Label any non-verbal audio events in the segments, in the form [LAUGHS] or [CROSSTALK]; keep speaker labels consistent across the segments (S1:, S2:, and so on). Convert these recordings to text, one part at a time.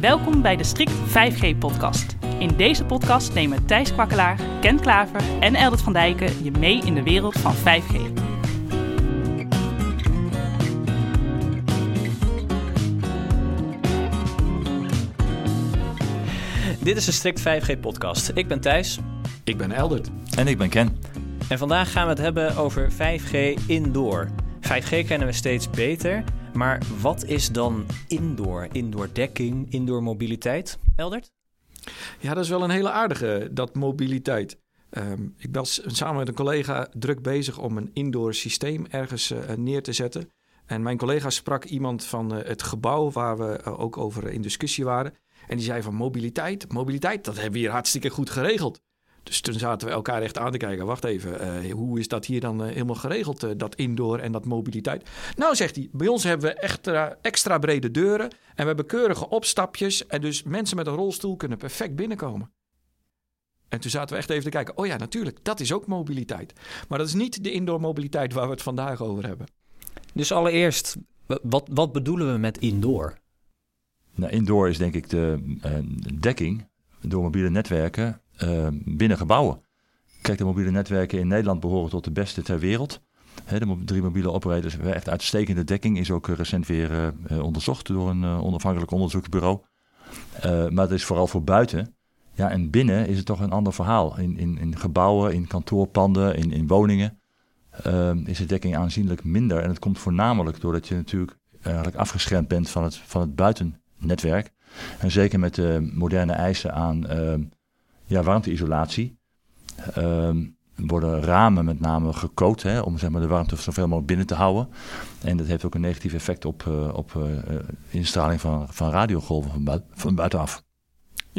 S1: Welkom bij de Strict 5G-podcast. In deze podcast nemen Thijs Kwakkelaar, Ken Klaver en Eldert van Dijken je mee in de wereld van 5G.
S2: Dit is de Strict 5G-podcast. Ik ben Thijs.
S3: Ik ben Eldert.
S4: En ik ben Ken.
S2: En vandaag gaan we het hebben over 5G indoor. 5G kennen we steeds beter, maar wat is dan indoor? Indoor dekking, indoor mobiliteit? Eldert?
S3: Ja, dat is wel een hele aardige, dat mobiliteit. Ehm, ik was samen met een collega druk bezig om een indoor systeem ergens uh, neer te zetten. En mijn collega sprak iemand van uh, het gebouw waar we uh, ook over in discussie waren. En die zei van mobiliteit, mobiliteit, dat hebben we hier hartstikke goed geregeld. Dus toen zaten we elkaar echt aan te kijken. Wacht even, uh, hoe is dat hier dan uh, helemaal geregeld, uh, dat indoor en dat mobiliteit? Nou, zegt hij, bij ons hebben we extra, extra brede deuren en we hebben keurige opstapjes. En dus mensen met een rolstoel kunnen perfect binnenkomen. En toen zaten we echt even te kijken. Oh ja, natuurlijk, dat is ook mobiliteit. Maar dat is niet de indoor mobiliteit waar we het vandaag over hebben.
S2: Dus allereerst, wat, wat bedoelen we met indoor?
S4: Nou, indoor is denk ik de dekking door mobiele netwerken uh, binnen gebouwen. Kijk, de mobiele netwerken in Nederland behoren tot de beste ter wereld. De drie mobiele operators hebben echt uitstekende dekking. Is ook recent weer uh, onderzocht door een onafhankelijk onderzoeksbureau. maar het is vooral voor buiten. Ja, en binnen is het toch een ander verhaal. In, in, in gebouwen, in kantoorpanden, in, in woningen is de dekking aanzienlijk minder. En het komt voornamelijk doordat je natuurlijk eigenlijk afgeschermd bent van het, van het buitennetwerk. En zeker met de moderne eisen aan ja, warmteisolatie. Uh, worden ramen met name gecoat hè, om zeg maar, de warmte zoveel mogelijk binnen te houden. En dat heeft ook een negatief effect op, uh, op uh, instraling van, van radiogolven van buitenaf.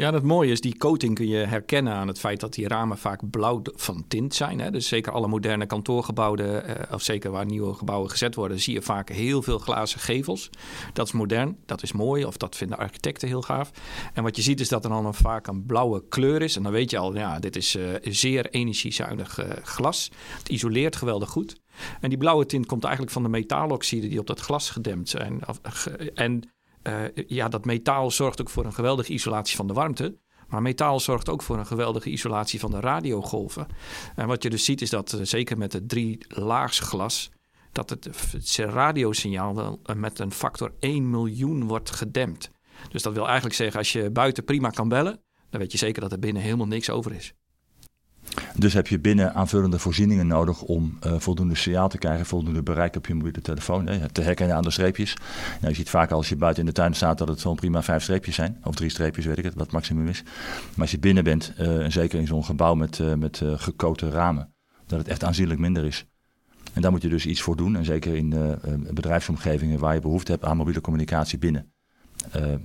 S3: Ja, het mooie is, die coating kun je herkennen aan het feit dat die ramen vaak blauw van tint zijn. Hè? Dus zeker alle moderne kantoorgebouwen, eh, of zeker waar nieuwe gebouwen gezet worden, zie je vaak heel veel glazen gevels. Dat is modern, dat is mooi, of dat vinden architecten heel gaaf. En wat je ziet is dat er dan vaak een blauwe kleur is. En dan weet je al, ja, dit is uh, zeer energiezuinig uh, glas. Het isoleert geweldig goed. En die blauwe tint komt eigenlijk van de metaaloxiden die op dat glas gedempt zijn. En ja, dat metaal zorgt ook voor een geweldige isolatie van de warmte. Maar metaal zorgt ook voor een geweldige isolatie van de radiogolven. En wat je dus ziet is dat, uh, zeker met het drie glas, dat het, radiosignaal met een factor 1 miljoen wordt gedempt. Dus dat wil eigenlijk zeggen, als je buiten prima kan bellen, dan weet je zeker dat er binnen helemaal niks over is.
S4: Dus heb je binnen aanvullende voorzieningen nodig om uh, voldoende signaal te krijgen, voldoende bereik op je mobiele telefoon. Hè, te herkennen aan de streepjes. Nou, je ziet vaak als je buiten in de tuin staat dat het zo'n prima vijf streepjes zijn. Of drie streepjes, weet ik het, wat het maximum is. Maar als je binnen bent, uh, en zeker in zo'n gebouw met, uh, met gekoten ramen, dat het echt aanzienlijk minder is. En daar moet je dus iets voor doen. En zeker in bedrijfsomgevingen waar je behoefte hebt aan mobiele communicatie binnen.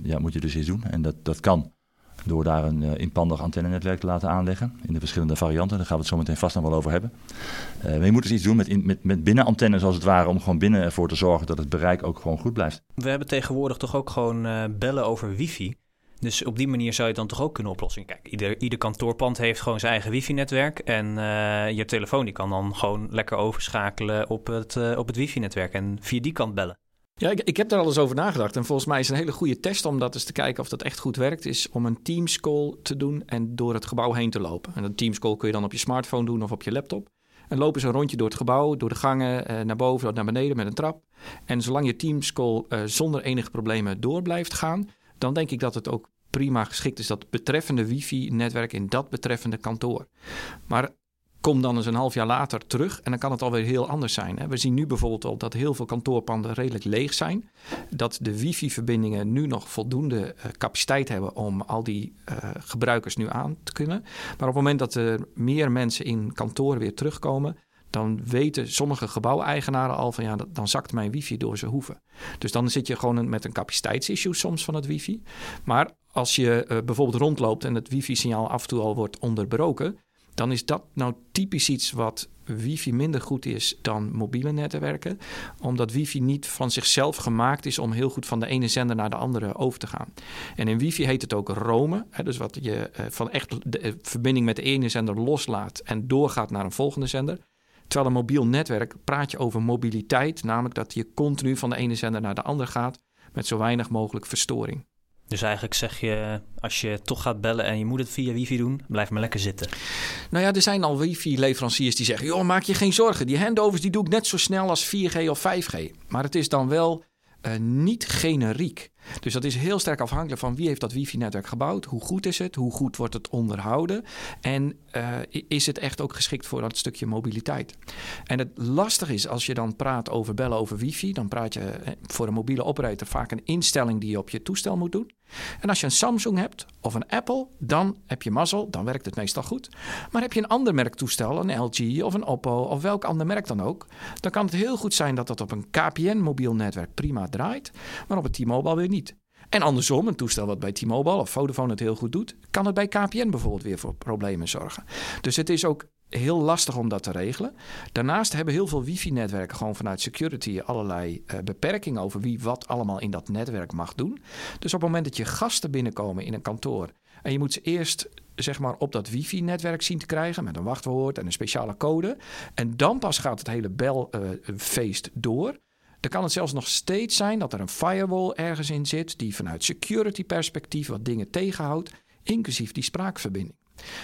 S4: ja, moet je dus iets doen. En dat, dat kan door daar een uh, inpandig antennenetwerk te laten aanleggen in de verschillende varianten. Daar gaan we het zo meteen vast nog wel over hebben. Uh, maar je moet dus iets doen met, met, met binnenantennes als het ware, om gewoon binnen ervoor te zorgen dat het bereik ook gewoon goed blijft.
S2: We hebben tegenwoordig toch ook gewoon uh, bellen over wifi. Dus op die manier zou je het dan toch ook kunnen oplossen. Kijk, ieder, ieder kantoorpand heeft gewoon zijn eigen wifi-netwerk. En je telefoon die kan dan gewoon lekker overschakelen op het, op het wifi-netwerk en via die kant bellen.
S3: Ja, ik, ik heb daar al eens over nagedacht. En volgens mij is een hele goede test om dat eens te kijken of dat echt goed werkt. Is om een Teams call te doen en door het gebouw heen te lopen. En een Teams call kun je dan op je smartphone doen of op je laptop. En lopen ze een rondje door het gebouw, door de gangen, eh, naar boven, naar beneden met een trap. En zolang je Teams call eh, zonder enige problemen door blijft gaan, dan denk ik dat het ook prima geschikt is dat betreffende wifi-netwerk in dat betreffende kantoor. Maar Kom dan eens een half jaar later terug en dan kan het alweer heel anders zijn. We zien nu bijvoorbeeld al dat heel veel kantoorpanden redelijk leeg zijn. Dat de wifi-verbindingen nu nog voldoende uh, capaciteit hebben om al die uh, gebruikers nu aan te kunnen. Maar op het moment dat er meer mensen in kantoren weer terugkomen, dan weten sommige gebouweigenaren al van ja, dan zakt mijn wifi door zijn hoeven. Dus dan zit je gewoon met een capaciteitsissue soms van het wifi. Maar als je uh, bijvoorbeeld rondloopt en het wifi-signaal af en toe al wordt onderbroken, dan is dat nou typisch iets wat wifi minder goed is dan mobiele netwerken. Omdat wifi niet van zichzelf gemaakt is om heel goed van de ene zender naar de andere over te gaan. En in wifi heet het ook romen. Dus wat je eh, van echt de eh, verbinding met de ene zender loslaat en doorgaat naar een volgende zender. Terwijl een mobiel netwerk praat je over mobiliteit, namelijk dat je continu van de ene zender naar de andere gaat met zo weinig mogelijk verstoring.
S2: Dus eigenlijk zeg je, als je toch gaat bellen en je moet het via wifi doen, blijf maar lekker zitten.
S3: Nou ja, er zijn al wifi-leveranciers die zeggen... joh, maak je geen zorgen. Die handovers die doe ik net zo snel als 4G of 5G. Maar het is dan wel uh, niet generiek. Dus dat is heel sterk afhankelijk van wie heeft dat wifi-netwerk gebouwd, hoe goed is het, hoe goed wordt het onderhouden en uh, is het echt ook geschikt voor dat stukje mobiliteit. En het lastig is als je dan praat over bellen over wifi, dan praat je eh, voor een mobiele operator vaak een instelling die je op je toestel moet doen. En als je een Samsung hebt of een Apple, dan heb je mazzel, dan werkt het meestal goed. Maar heb je een ander merk toestel, een LG of een Oppo of welk ander merk dan ook, dan kan het heel goed zijn dat dat op een KPN mobiel netwerk prima draait, maar op het T-Mobile weer niet. En andersom, een toestel wat bij T-Mobile of Vodafone het heel goed doet, kan het bij KPN bijvoorbeeld weer voor problemen zorgen. Dus het is ook heel lastig om dat te regelen. Daarnaast hebben heel veel wifi-netwerken gewoon vanuit security allerlei uh, beperkingen over wie wat allemaal in dat netwerk mag doen. Dus op het moment dat je gasten binnenkomen in een kantoor en je moet ze eerst zeg maar op dat wifi-netwerk zien te krijgen met een wachtwoord en een speciale code. En dan pas gaat het hele belfeest uh, door. Dan kan het zelfs nog steeds zijn dat er een firewall ergens in zit die vanuit security perspectief wat dingen tegenhoudt, inclusief die spraakverbinding.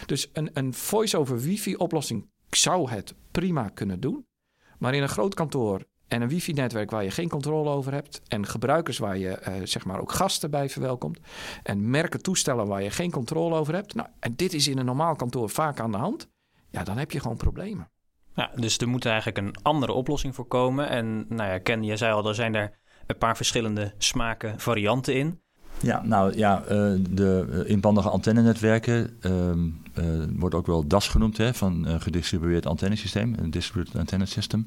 S3: Dus een, een voice-over wifi oplossing zou het prima kunnen doen. Maar in een groot kantoor en een wifi-netwerk waar je geen controle over hebt. En gebruikers waar je uh, zeg maar ook gasten bij verwelkomt. En merken toestellen waar je geen controle over hebt. Nou, en dit is in een normaal kantoor vaak aan de hand. Ja, dan heb je gewoon problemen.
S2: Ja, dus er moet eigenlijk een andere oplossing voor komen. En nou ja, Ken, je zei al, er zijn er een paar verschillende smaken, varianten in.
S4: Ja, nou ja, uh, de inbandige antennenetwerken uh, wordt ook wel DAS genoemd, hè, van gedistribueerd antennesysteem, een distributed antenna system.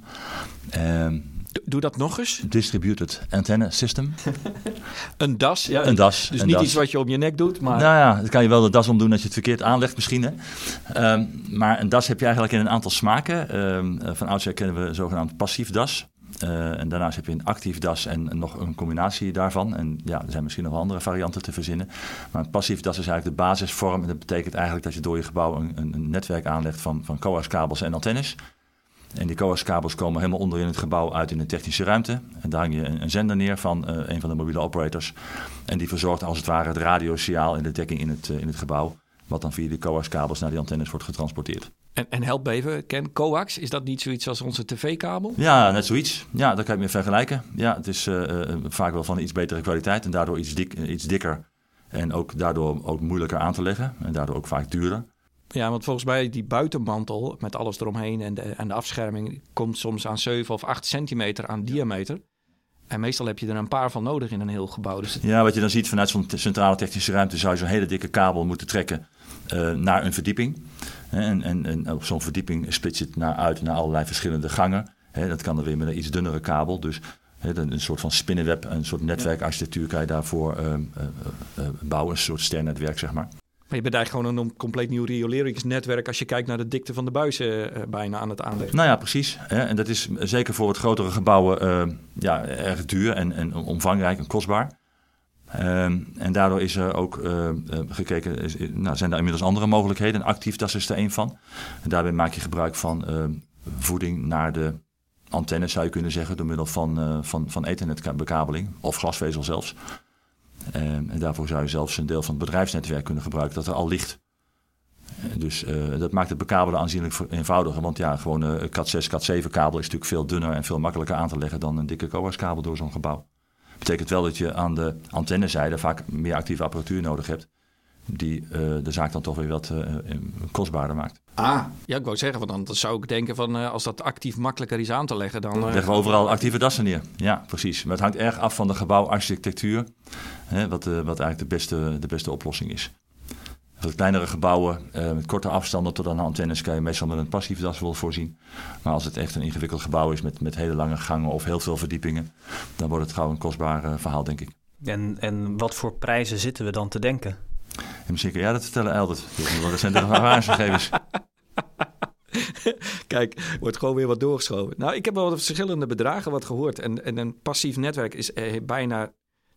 S3: Ehm, doe dat nog eens.
S4: Distributed Antenna System. [LAUGHS]
S3: een das, ja.
S4: Een das.
S3: Dus
S4: een
S3: niet
S4: das.
S3: iets wat je op je nek doet, maar...
S4: Nou ja, dan kan je wel de das omdoen als je het verkeerd aanlegt misschien. Hè. Um, maar een das heb je eigenlijk in een aantal smaken. Um, van oudsher kennen we zogenaamd passief das. Uh, en daarnaast heb je een actief DAS en nog een combinatie daarvan. En ja, er zijn misschien nog andere varianten te verzinnen. Maar een passief DAS is eigenlijk de basisvorm. En dat betekent eigenlijk dat je door je gebouw een, een netwerk aanlegt van, van coax-kabels en antennes. En die coax-kabels komen helemaal onderin het gebouw uit in de technische ruimte. En daar hang je een, een zender neer van uh, een van de mobiele operators. En die verzorgt als het ware het radiosignaal in de dekking in het, uh, in het gebouw. Wat dan via die coax-kabels naar die antennes wordt getransporteerd.
S3: En, en help even, Ken, coax, is dat niet zoiets als onze tv-kabel?
S4: Ja, net zoiets. Ja, dat kan je mee vergelijken. Ja, het is uh, uh, vaak wel van iets betere kwaliteit en daardoor iets, dik, iets dikker. En ook daardoor ook moeilijker aan te leggen en daardoor ook vaak duurder.
S3: Ja, want volgens mij die buitenmantel met alles eromheen en de, en de afscherming komt soms aan 7 of 8 centimeter aan diameter. En meestal heb je er een paar van nodig in een heel gebouw. Dus.
S4: Ja, wat je dan ziet vanuit zo'n centrale technische ruimte zou je zo'n hele dikke kabel moeten trekken uh, naar een verdieping. En, en, en op zo'n verdieping splitst het naar uit naar allerlei verschillende gangen. He, dat kan dan weer met een iets dunnere kabel. Dus he, een soort van spinnenweb, een soort netwerkarchitectuur kan je daarvoor uh, uh, uh, bouwen. Een soort sternnetwerk, zeg maar.
S3: Maar je bent eigenlijk gewoon een compleet nieuw rioleringsnetwerk als je kijkt naar de dikte van de buizen uh, bijna aan het aanleggen.
S4: Nou ja, precies. Hè? En dat is zeker voor het grotere gebouwen uh, ja, erg duur en, en omvangrijk en kostbaar. Um, en daardoor is er ook uh, gekeken, is, nou, zijn er inmiddels andere mogelijkheden. Actief, dat is er een van. En daarbij maak je gebruik van uh, voeding naar de antennes, zou je kunnen zeggen, door middel van, uh, van, van ethernetbekabeling of glasvezel zelfs. Um, en daarvoor zou je zelfs een deel van het bedrijfsnetwerk kunnen gebruiken dat er al ligt. Dus dat maakt het bekabelen aanzienlijk eenvoudiger. Want ja, gewoon een CAT6, CAT7 kabel is natuurlijk veel dunner en veel makkelijker aan te leggen dan een dikke coax-kabel door zo'n gebouw betekent wel dat je aan de antennezijde vaak meer actieve apparatuur nodig hebt. Die uh, de zaak dan toch weer wat uh, kostbaarder maakt.
S3: Ah, ja, ik wou zeggen, want dan zou ik denken van uh, als dat actief makkelijker is aan te leggen, dan.
S4: Leggen we overal actieve dassen neer. Ja, precies. Maar het hangt erg af van de gebouwarchitectuur. Hè, wat, wat eigenlijk de beste, de beste oplossing is. Kleinere gebouwen uh, met korte afstanden tot aan de antennes kan je meestal met een passief das wel voorzien. Maar als het echt een ingewikkeld gebouw is met, met hele lange gangen of heel veel verdiepingen, dan wordt het gauw een kostbaar uh, verhaal, denk ik.
S2: En, en wat voor prijzen zitten we dan te denken?
S4: En misschien kun jij dat vertellen, Eldert. Dat zijn de ervaringsgegevens. [LAUGHS]
S3: Kijk, wordt gewoon weer wat doorgeschoven. Nou, ik heb wel verschillende bedragen wat gehoord. En, en een passief netwerk is eh, bijna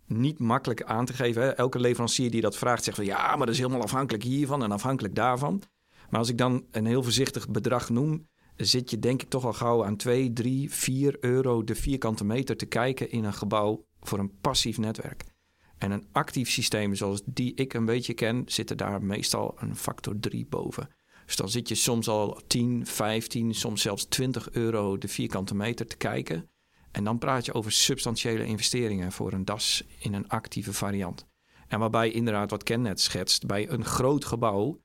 S3: niet makkelijk aan te geven. Elke leverancier die dat vraagt zegt van ja, maar dat is helemaal afhankelijk hiervan en afhankelijk daarvan. Maar als ik dan een heel voorzichtig bedrag noem, zit je denk ik toch al gauw aan 2, 3, 4 euro de vierkante meter te kijken in een gebouw voor een passief netwerk. En een actief systeem zoals die ik een beetje ken, zit er daar meestal een factor 3 boven. Dus dan zit je soms al 10, 15, soms zelfs 20 euro de vierkante meter te kijken. En dan praat je over substantiële investeringen voor een DAS in een actieve variant. En waarbij inderdaad wat Ken net schetst, bij een groot gebouw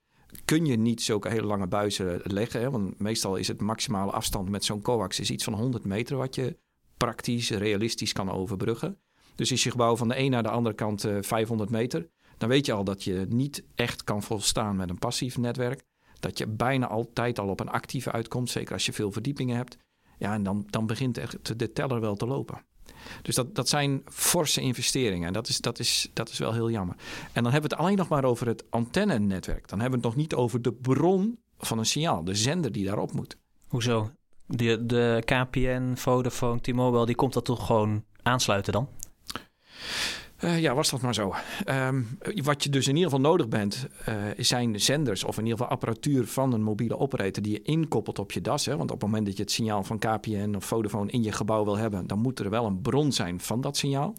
S3: kun je niet zulke hele lange buizen leggen. Hè? Want meestal is het maximale afstand met zo'n coax is iets van 100 meter wat je praktisch, realistisch kan overbruggen. Dus is je gebouw van de een naar de andere kant 500 eh, meter, dan weet je al dat je niet echt kan volstaan met een passief netwerk. Dat je bijna altijd al op een actieve uitkomt, zeker als je veel verdiepingen hebt. Ja, en dan, dan begint echt de teller wel te lopen. Dus dat, dat zijn forse investeringen. En dat is, dat, is, dat is wel heel jammer. En dan hebben we het alleen nog maar over het antennenetwerk. Dan hebben we het nog niet over de bron van een signaal, de zender die daarop moet.
S2: Hoezo? De, de KPN, Vodafone, T-Mobile, die komt dat toch gewoon aansluiten dan?
S3: Uh, ja, was dat maar zo. Um, wat je dus in ieder geval nodig bent, uh, zijn zenders of in ieder geval apparatuur van een mobiele operator die je inkoppelt op je DAS. Want op het moment dat je het signaal van KPN of Vodafone in je gebouw wil hebben, dan moet er wel een bron zijn van dat signaal.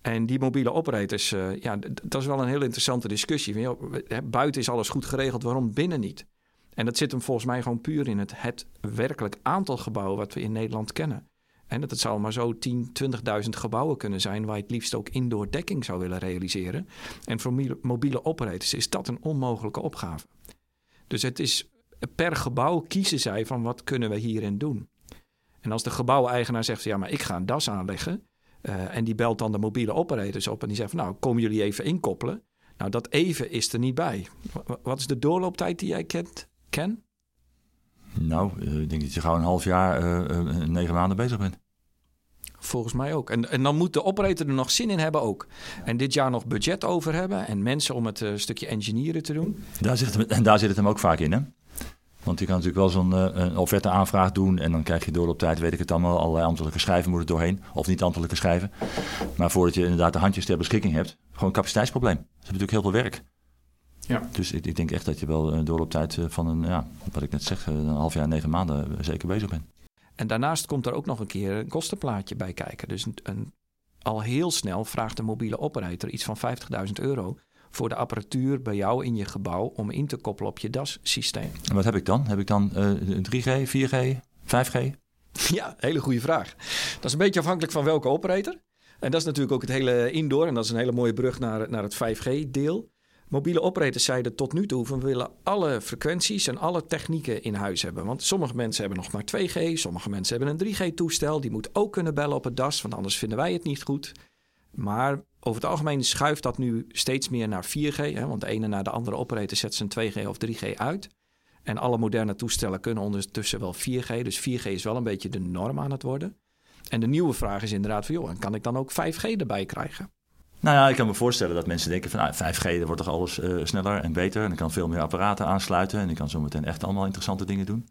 S3: En die mobiele operators, uh, ja, dat is wel een heel interessante discussie. Buiten is alles goed geregeld, waarom binnen niet? En dat zit hem volgens mij gewoon puur in het, het werkelijk aantal gebouwen wat we in Nederland kennen. En dat het zou maar zo 10, 20.000 gebouwen kunnen zijn waar je het liefst ook indoor dekking zou willen realiseren. En voor mobiele operators is dat een onmogelijke opgave. Dus het is per gebouw kiezen zij van wat kunnen we hierin doen. En als de gebouweigenaar zegt, ja maar ik ga een das aanleggen. Uh, en die belt dan de mobiele operators op en die zegt nou komen jullie even inkoppelen. Nou dat even is er niet bij. Wat is de doorlooptijd die jij kent? Ken?
S4: Nou, eh, ik denk dat je gauw een half jaar, uh, negen maanden bezig bent.
S3: Volgens mij ook. En, en dan moet de operator er nog zin in hebben ook. En dit jaar nog budget over hebben en mensen om het uh, stukje engineeren te doen.
S4: Daar zit het, en daar zit het hem ook vaak in, hè? Want je kan natuurlijk wel zo'n uh, offerte aanvraag doen en dan krijg je door op tijd, weet ik het allemaal, allerlei ambtelijke schrijven moeten doorheen. Of niet ambtelijke schrijven. Maar voordat je inderdaad de handjes ter beschikking hebt, gewoon een capaciteitsprobleem. Dat is natuurlijk heel veel werk. Ja. Dus ik, ik denk echt dat je wel uh, door op tijd van een, ja, wat ik net zeg, een half jaar, negen maanden zeker bezig bent.
S3: En daarnaast komt er ook nog een keer een kostenplaatje bij kijken. Dus een, al heel snel vraagt de mobiele operator iets van 50.000 euro voor de apparatuur bij jou in je gebouw om in te koppelen op je DAS-systeem.
S4: En wat heb ik dan? Heb ik dan uh, 3G, 4G, 5G?
S3: Ja, hele goede vraag. Dat is een beetje afhankelijk van welke operator. En dat is natuurlijk ook het hele indoor. En dat is een hele mooie brug naar, naar het 5G-deel. Mobiele operators zeiden tot nu toe van we willen alle frequenties en alle technieken in huis hebben. Want sommige mensen hebben nog maar 2G, sommige mensen hebben een 3G-toestel. Die moet ook kunnen bellen op het DAS, want anders vinden wij het niet goed. Maar over het algemeen schuift dat nu steeds meer naar 4G. Hè, want de ene na de andere operator zet zijn 2G of 3G uit. En alle moderne toestellen kunnen ondertussen wel 4G. Dus 4G is wel een beetje de norm aan het worden. En de nieuwe vraag is inderdaad van, joh, kan ik dan ook 5G erbij krijgen?
S4: Nou ja, ik kan me voorstellen dat mensen denken van nou, 5G, dan wordt toch alles uh, sneller en beter. En ik kan veel meer apparaten aansluiten en ik kan zo meteen echt allemaal interessante dingen doen.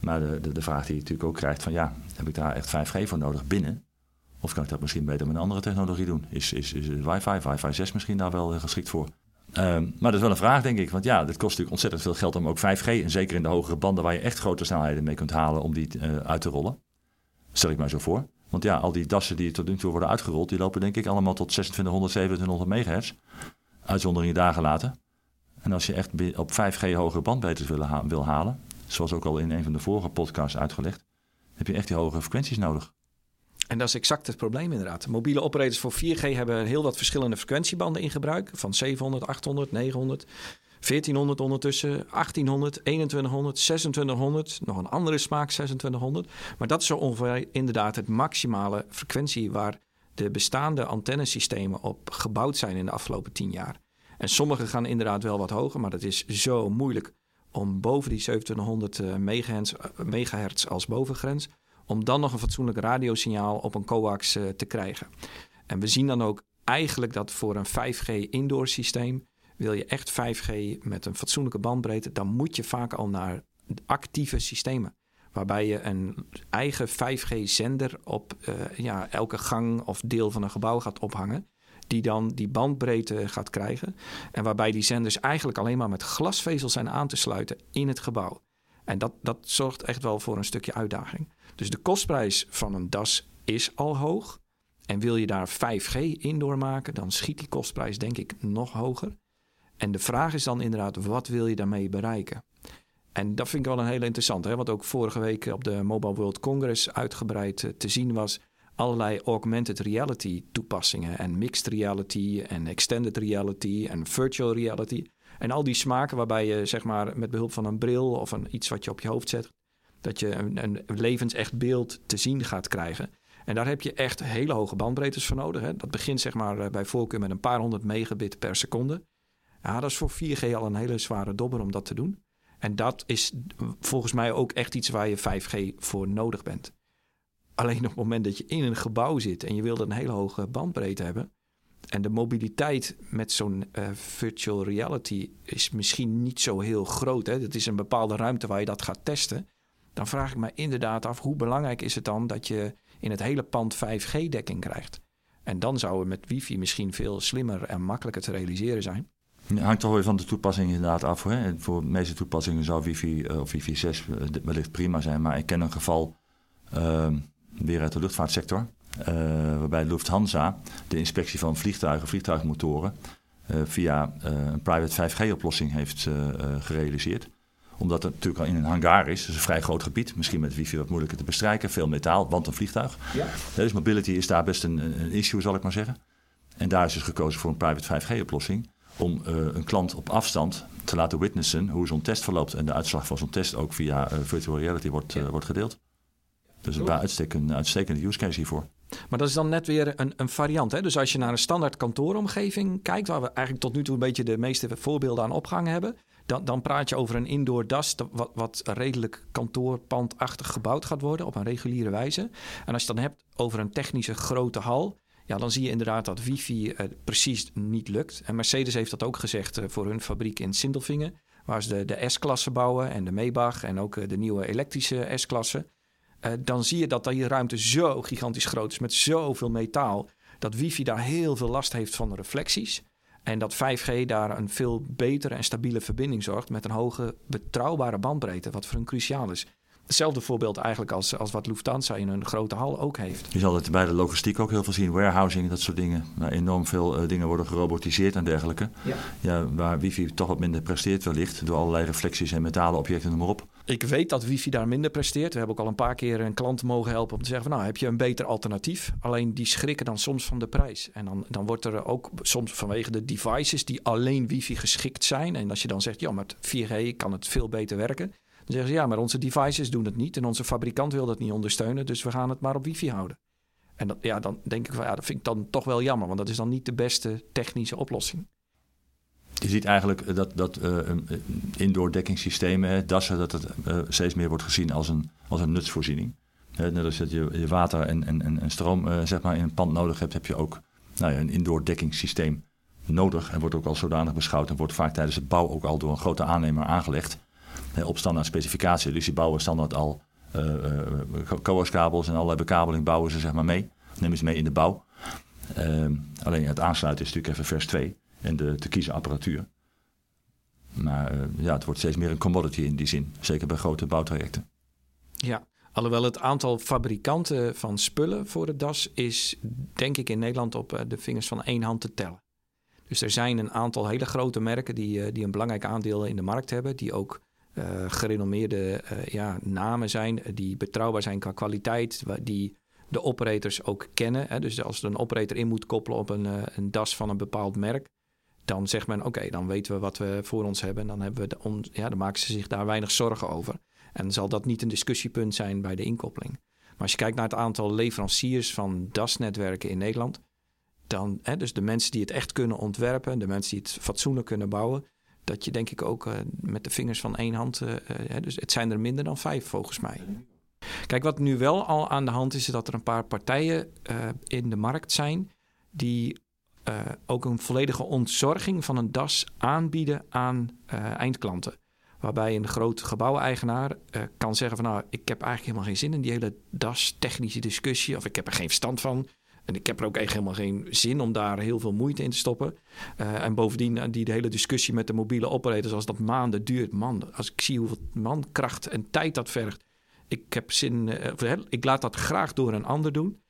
S4: Maar de, de, de vraag die je natuurlijk ook krijgt van ja, heb ik daar echt 5G voor nodig binnen? Of kan ik dat misschien beter met een andere technologie doen? Is, is, is wifi, wifi 6 misschien daar wel geschikt voor? Um, maar dat is wel een vraag, denk ik. Want ja, dit kost natuurlijk ontzettend veel geld om ook 5G... en zeker in de hogere banden waar je echt grote snelheden mee kunt halen... om die uh, uit te rollen. Stel ik mij zo voor. Want ja, al die dassen die tot nu toe worden uitgerold, die lopen denk ik allemaal tot 2600, 2700 megahertz. Uitzonderingen dagen laten. En als je echt op 5G hogere bandbreedtes wil, wil halen, zoals ook al in een van de vorige podcasts uitgelegd, heb je echt die hogere frequenties nodig.
S3: En dat is exact het probleem inderdaad. Mobiele operators voor 4G hebben heel wat verschillende frequentiebanden in gebruik. Van 700, 800, 900. 1400 ondertussen, 1800, 2100, 2600. Nog een andere smaak, 2600. Maar dat is zo ongeveer inderdaad het maximale frequentie waar de bestaande antennesystemen op gebouwd zijn in de afgelopen 10 jaar. En sommige gaan inderdaad wel wat hoger, maar dat is zo moeilijk om boven die 2700 eh, megahertz, eh, megahertz als bovengrens, om dan nog een fatsoenlijk radiosignaal op een coax eh, te krijgen. En we zien dan ook eigenlijk dat voor een 5G indoor systeem wil je echt 5G met een fatsoenlijke bandbreedte, dan moet je vaak al naar actieve systemen. Waarbij je een eigen 5G-zender op uh, ja, elke gang of deel van een gebouw gaat ophangen. Die dan die bandbreedte gaat krijgen. En waarbij die zenders eigenlijk alleen maar met glasvezel zijn aan te sluiten in het gebouw. En dat, dat zorgt echt wel voor een stukje uitdaging. Dus de kostprijs van een DAS is al hoog. En wil je daar 5G indoor maken, dan schiet die kostprijs denk ik nog hoger. En de vraag is dan inderdaad, wat wil je daarmee bereiken? En dat vind ik wel een hele interessante, wat ook vorige week op de Mobile World Congress uitgebreid eh, te zien was. Allerlei augmented reality toepassingen en mixed reality en extended reality en virtual reality. En al die smaken waarbij je zeg maar met behulp van een bril of een, iets wat je op je hoofd zet, dat je een, een levensecht beeld te zien gaat krijgen. En daar heb je echt hele hoge bandbreedtes voor nodig. Hè? Dat begint zeg maar eh, bij voorkeur met een paar honderd megabit per seconde. Ja, dat is voor 4G al een hele zware dobber om dat te doen. En dat is volgens mij ook echt iets waar je 5G voor nodig bent. Alleen op het moment dat je in een gebouw zit en je wilt een hele hoge bandbreedte hebben. En de mobiliteit met zo'n uh, virtual reality is misschien niet zo heel groot. Hè? Dat is een bepaalde ruimte waar je dat gaat testen. Dan vraag ik me inderdaad af hoe belangrijk is het dan dat je in het hele pand 5G-dekking krijgt. En dan zou het met wifi misschien veel slimmer en makkelijker te realiseren zijn.
S4: Hangt toch weer van de toepassing inderdaad af. Hè? Voor de meeste toepassingen zou wifi uh, of wifi 6 uh, wellicht prima zijn. Maar ik ken een geval uh, weer uit de luchtvaartsector. Uh, waarbij Lufthansa de inspectie van vliegtuigen, vliegtuigmotoren... Uh, via een private 5G-oplossing heeft gerealiseerd omdat het natuurlijk al in een hangar is. Dus een vrij groot gebied. Misschien met wifi wat moeilijker te bestrijken. Veel metaal, want een vliegtuig. Ja. Dus mobility is daar best een, een, issue, zal ik maar zeggen. En daar is dus gekozen voor een private 5G-oplossing. Om uh, een klant op afstand te laten witnessen hoe zo'n test verloopt. En de uitslag van zo'n test ook via uh, virtual reality wordt, ja. uh, wordt gedeeld. Dus bij uitstek een uitstekende use case hiervoor.
S3: Maar dat is dan net weer een, een variant. Hè? Dus als je naar een standaard kantooromgeving kijkt, waar we eigenlijk tot nu toe een beetje de meeste voorbeelden aan opgehangen hebben, dan, dan praat je over een indoor das, wat, wat redelijk kantoorpandachtig gebouwd gaat worden op een reguliere wijze. En als je dan hebt over een technische grote hal, ja, dan zie je inderdaad dat wifi uh, precies niet lukt. En Mercedes heeft dat ook gezegd uh, voor hun fabriek in Sindelfingen, waar ze de, de S-klasse bouwen en de Maybach en ook uh, de nieuwe elektrische S-klasse. dan zie je dat die ruimte zo gigantisch groot is met zoveel metaal, dat wifi daar heel veel last heeft van de reflecties. En dat 5G daar een veel betere en stabiele verbinding zorgt met een hoge betrouwbare bandbreedte, wat voor hun cruciaal is. Hetzelfde voorbeeld eigenlijk als, als wat Lufthansa in een grote hal ook heeft.
S4: Je zal het bij de logistiek ook heel veel zien, warehousing, dat soort dingen. Waar enorm veel uh, dingen worden gerobotiseerd en dergelijke. Ja. ja. waar wifi toch wat minder presteert wellicht, door allerlei reflecties en metalen objecten, noem maar op.
S3: Ik weet dat wifi daar minder presteert. We hebben ook al een paar keer een klant mogen helpen om te zeggen van nou heb je een beter alternatief. Alleen die schrikken dan soms van de prijs. En dan, dan wordt er ook soms vanwege de devices die alleen wifi geschikt zijn. En als je dan zegt ja met 4G kan het veel beter werken. Zeggen ze ja maar onze devices doen het niet en onze fabrikant wil dat niet ondersteunen. Dus we gaan het maar op wifi houden. En dat, ja, dan denk ik van ja dat vind ik dan toch wel jammer. Want dat is dan niet de beste technische oplossing.
S4: Je ziet eigenlijk dat, dat uh, indoor dekkingssystemen, dassen, dat het uh, steeds meer wordt gezien als een, als een nutsvoorziening. Uh, net als dat je, je water en, en, en stroom zeg maar in een pand nodig hebt, heb je ook nou ja, een indoor dekkingssysteem nodig. En wordt ook al zodanig beschouwd en wordt vaak tijdens het bouw ook al door een grote aannemer aangelegd. Op standaard specificatie. Dus die bouwen standaard al coaxkabels en allerlei bekabeling bouwen ze zeg maar mee. Nemen ze mee in de bouw. Ehm, alleen het aansluiten is natuurlijk even vers 2 en de te kiezen apparatuur. Maar uh, ja, het wordt steeds meer een commodity in die zin. Zeker bij grote bouwtrajecten.
S3: Ja, alhoewel het aantal fabrikanten van spullen voor het DAS is, denk ik, in Nederland op uh, de vingers van één hand te tellen. Dus er zijn een aantal hele grote merken die, uh, die een belangrijk aandeel in de markt hebben, die ook gerenommeerde ja, namen zijn, die betrouwbaar zijn qua kwaliteit, die de operators ook kennen. Hè. Dus als er een operator in moet koppelen op een, een DAS van een bepaald merk, dan zegt men: oké, dan weten we wat we voor ons hebben. En dan, hebben we de ja, dan maken ze zich daar weinig zorgen over. En zal dat niet een discussiepunt zijn bij de inkoppeling. Maar als je kijkt naar het aantal leveranciers van DAS-netwerken in Nederland, dan, hè, dus de mensen die het echt kunnen ontwerpen, de mensen die het fatsoenlijk kunnen bouwen, dat je denk ik ook uh, met de vingers van één hand, uh, uh, dus het zijn er minder dan vijf volgens mij. Kijk, wat nu wel al aan de hand is, is dat er een paar partijen in de markt zijn die ook een volledige ontzorging van een das aanbieden aan eindklanten. Waarbij een groot gebouweigenaar uh, kan zeggen van nou, ik heb eigenlijk helemaal geen zin in die hele das technische discussie. Of ik heb er geen verstand van. En ik heb er ook echt helemaal geen zin om daar heel veel moeite in te stoppen. en bovendien die de hele discussie met de mobiele operators, als dat maanden duurt. Man, als ik zie hoeveel mankracht en tijd dat vergt. Ik heb zin, ik laat dat graag door een ander doen.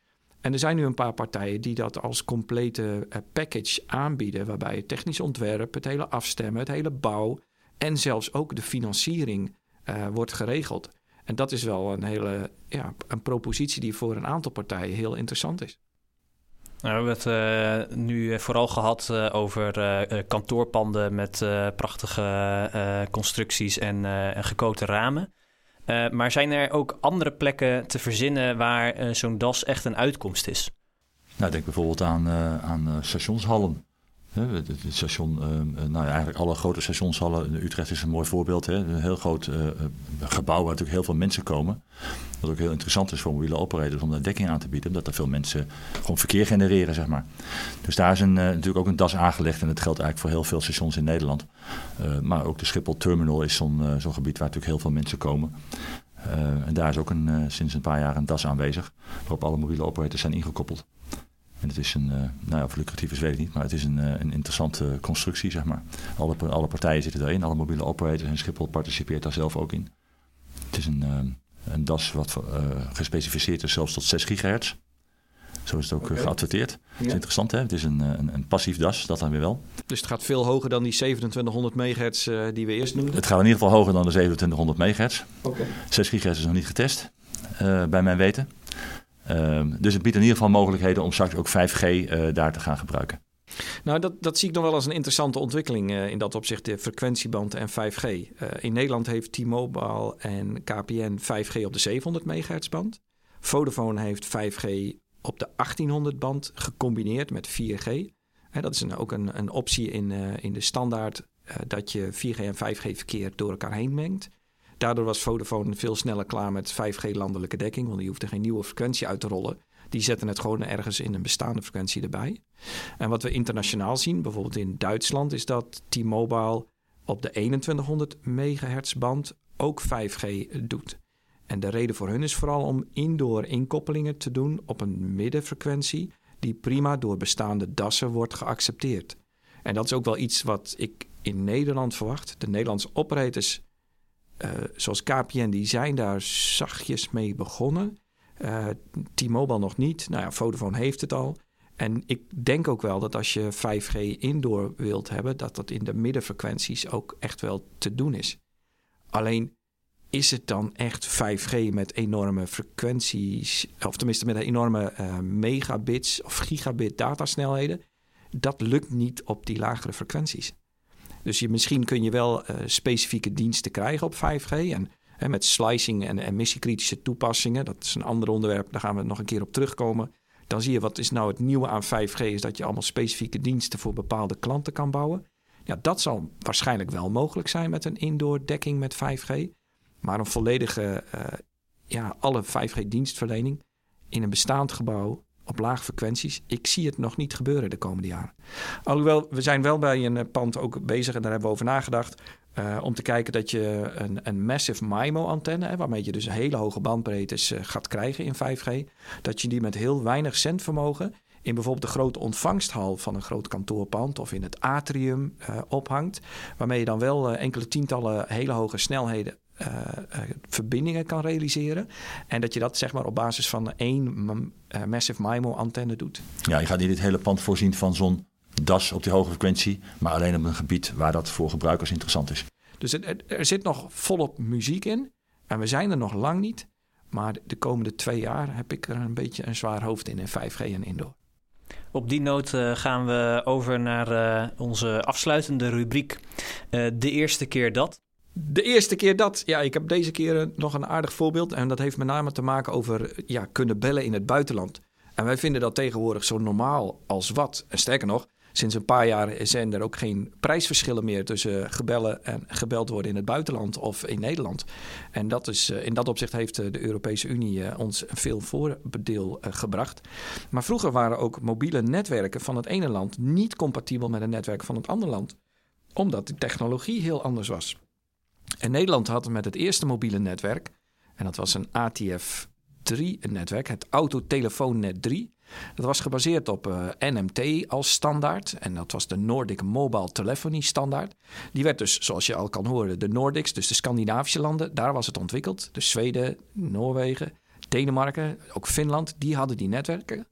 S3: En er zijn nu een paar partijen die dat als complete package aanbieden, waarbij het technisch ontwerp, het hele afstemmen, het hele bouw en zelfs ook de financiering wordt geregeld. En dat is wel een hele ja, een propositie die voor een aantal partijen heel interessant is.
S2: Nou, we hebben het uh, nu vooral gehad uh, over kantoorpanden met prachtige constructies en, en gekote ramen. maar zijn er ook andere plekken te verzinnen waar zo'n das echt een uitkomst is?
S4: Nou, denk bijvoorbeeld aan, aan stationshallen. Het, station, eh, nou ja, eigenlijk alle grote stationshallen. Utrecht is een mooi voorbeeld. Hè? Een heel groot gebouw waar natuurlijk heel veel mensen komen. Ook heel interessant is voor mobiele operators om daar dekking aan te bieden. Omdat er veel mensen gewoon verkeer genereren, zeg maar. Dus daar is een, natuurlijk ook een das aangelegd. En dat geldt eigenlijk voor heel veel stations in Nederland. maar ook de Schiphol Terminal is zo'n zo'n gebied waar natuurlijk heel veel mensen komen. en daar is ook een, sinds een paar jaar een das aanwezig. Waarop alle mobiele operators zijn ingekoppeld. En het is een, nou ja, of lucratief is weet ik niet, maar het is een, een interessante constructie, zeg maar. Alle, alle partijen zitten erin, alle mobiele operators en Schiphol participeert daar zelf ook in. Het is een, een DAS wat gespecificeerd is zelfs tot 6 gigahertz. Zo is het ook okay. geadverteerd. Ja. Het is interessant, hè? Het is een, een, een, passief DAS, dat dan weer wel.
S3: Dus het gaat veel hoger dan die 2700 megahertz die we eerst noemden?
S4: Het gaat in ieder geval hoger dan de 2700 megahertz. Okay. 6 gigahertz is nog niet getest, bij mijn weten. Um, dus het biedt in ieder geval mogelijkheden om straks ook 5G uh, daar te gaan gebruiken.
S3: Nou, dat, dat zie ik nog wel als een interessante ontwikkeling uh, in dat opzicht, de frequentieband en 5G. Uh, in Nederland heeft T-Mobile en KPN 5G op de 700 MHz band. Vodafone heeft 5G op de 1800 band gecombineerd met 4G. Hè, dat is ook een, een optie in, in de standaard dat je 4G en 5G verkeer door elkaar heen mengt. Daardoor was Vodafone veel sneller klaar met 5G landelijke dekking, want die hoefde geen nieuwe frequentie uit te rollen. Die zetten het gewoon ergens in een bestaande frequentie erbij. En wat we internationaal zien, bijvoorbeeld in Duitsland, is dat T-Mobile op de 2100 MHz band ook 5G doet. En de reden voor hun is vooral om indoor inkoppelingen te doen op een middenfrequentie die prima door bestaande dassen wordt geaccepteerd. En dat is ook wel iets wat ik in Nederland verwacht. De Nederlandse operators uh, zoals KPN, die zijn daar zachtjes mee begonnen. Uh, T-Mobile nog niet. Nou ja, Vodafone heeft het al. En ik denk ook wel dat als je 5G indoor wilt hebben, dat dat in de middenfrequenties ook echt wel te doen is. Alleen is het dan echt 5G met enorme frequenties, of tenminste met enorme uh, megabits of gigabit datasnelheden? Dat lukt niet op die lagere frequenties. Dus je, misschien kun je wel uh, specifieke diensten krijgen op 5G. En, met slicing en emissiekritische toepassingen, dat is een ander onderwerp, daar gaan we nog een keer op terugkomen. Dan zie je wat is nou het nieuwe aan 5G, is dat je allemaal specifieke diensten voor bepaalde klanten kan bouwen. Ja, dat zal waarschijnlijk wel mogelijk zijn met een indoor dekking met 5G. Maar een volledige, uh, ja, alle 5G-dienstverlening in een bestaand gebouw op lage frequenties. Ik zie het nog niet gebeuren de komende jaren. Alhoewel, we zijn wel bij een eh, pand ook bezig en daar hebben we over nagedacht. Uh, om te kijken dat je een, een massive MIMO-antenne, waarmee je dus hele hoge bandbreedtes uh, gaat krijgen in 5G, dat je die met heel weinig zendvermogen in bijvoorbeeld de grote ontvangsthal van een groot kantoorpand of in het atrium uh, ophangt, waarmee je dan wel enkele tientallen hele hoge snelheden verbindingen kan realiseren. En dat je dat zeg maar op basis van één uh, Massive MIMO-antenne doet.
S4: Ja, je gaat niet het hele pand voorzien van zo'n DAS op die hoge frequentie, maar alleen op een gebied waar dat voor gebruikers interessant is.
S3: Dus er, er zit nog volop muziek in en we zijn er nog lang niet. Maar de komende twee jaar heb ik er een beetje een zwaar hoofd in in 5G en indoor.
S2: Op die noot gaan we over naar onze afsluitende rubriek. de eerste keer dat.
S3: De eerste keer dat, ja, ik heb deze keer nog een aardig voorbeeld. En dat heeft met name te maken over ja, kunnen bellen in het buitenland. En wij vinden dat tegenwoordig zo normaal als wat. En sterker nog, sinds een paar jaar zijn er ook geen prijsverschillen meer tussen gebellen en gebeld worden in het buitenland of in Nederland. En dat is, in dat opzicht heeft de Europese Unie ons veel voordeel gebracht. Maar vroeger waren ook mobiele netwerken van het ene land niet compatibel met een netwerk van het andere land, omdat de technologie heel anders was. En Nederland had met het eerste mobiele netwerk, en dat was een ATF3-netwerk, het Autotelefoonnet 3. Dat was gebaseerd op eh, NMT als standaard. En dat was de Nordic Mobile Telephony standaard. Die werd dus, zoals je al kan horen, de Nordics, dus de Scandinavische landen, daar was het ontwikkeld. Dus Zweden, Noorwegen, Denemarken, ook Finland, die hadden die netwerken.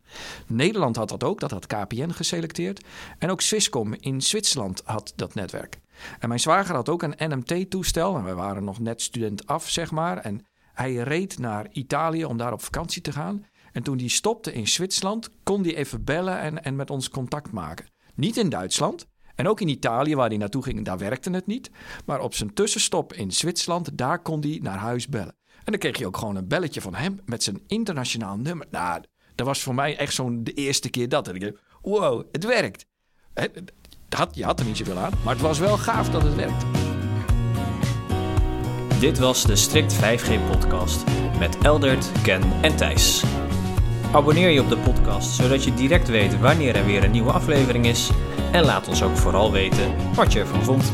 S3: Nederland had dat ook, dat had KPN geselecteerd. En ook Swisscom in Zwitserland had dat netwerk. En mijn zwager had ook een NMT-toestel. En wij waren nog net student af, zeg maar. En hij reed naar Italië om daar op vakantie te gaan. En toen hij stopte in Zwitserland, kon hij even bellen en, en met ons contact maken. Niet in Duitsland. En ook in Italië, waar hij naartoe ging, daar werkte het niet. Maar op zijn tussenstop in Zwitserland, daar kon hij naar huis bellen. En dan kreeg je ook gewoon een belletje van hem met zijn internationaal nummer. Nou, dat was voor mij echt zo'n de eerste keer dat. En ik dacht, wow, het werkt. Had, je had er niet zoveel aan, maar het was wel gaaf dat het werkte.
S2: Dit was de Strict 5G podcast met Eldert, Ken en Thijs. Abonneer je op de podcast zodat je direct weet wanneer er weer een nieuwe aflevering is. En laat ons ook vooral weten wat je ervan vond.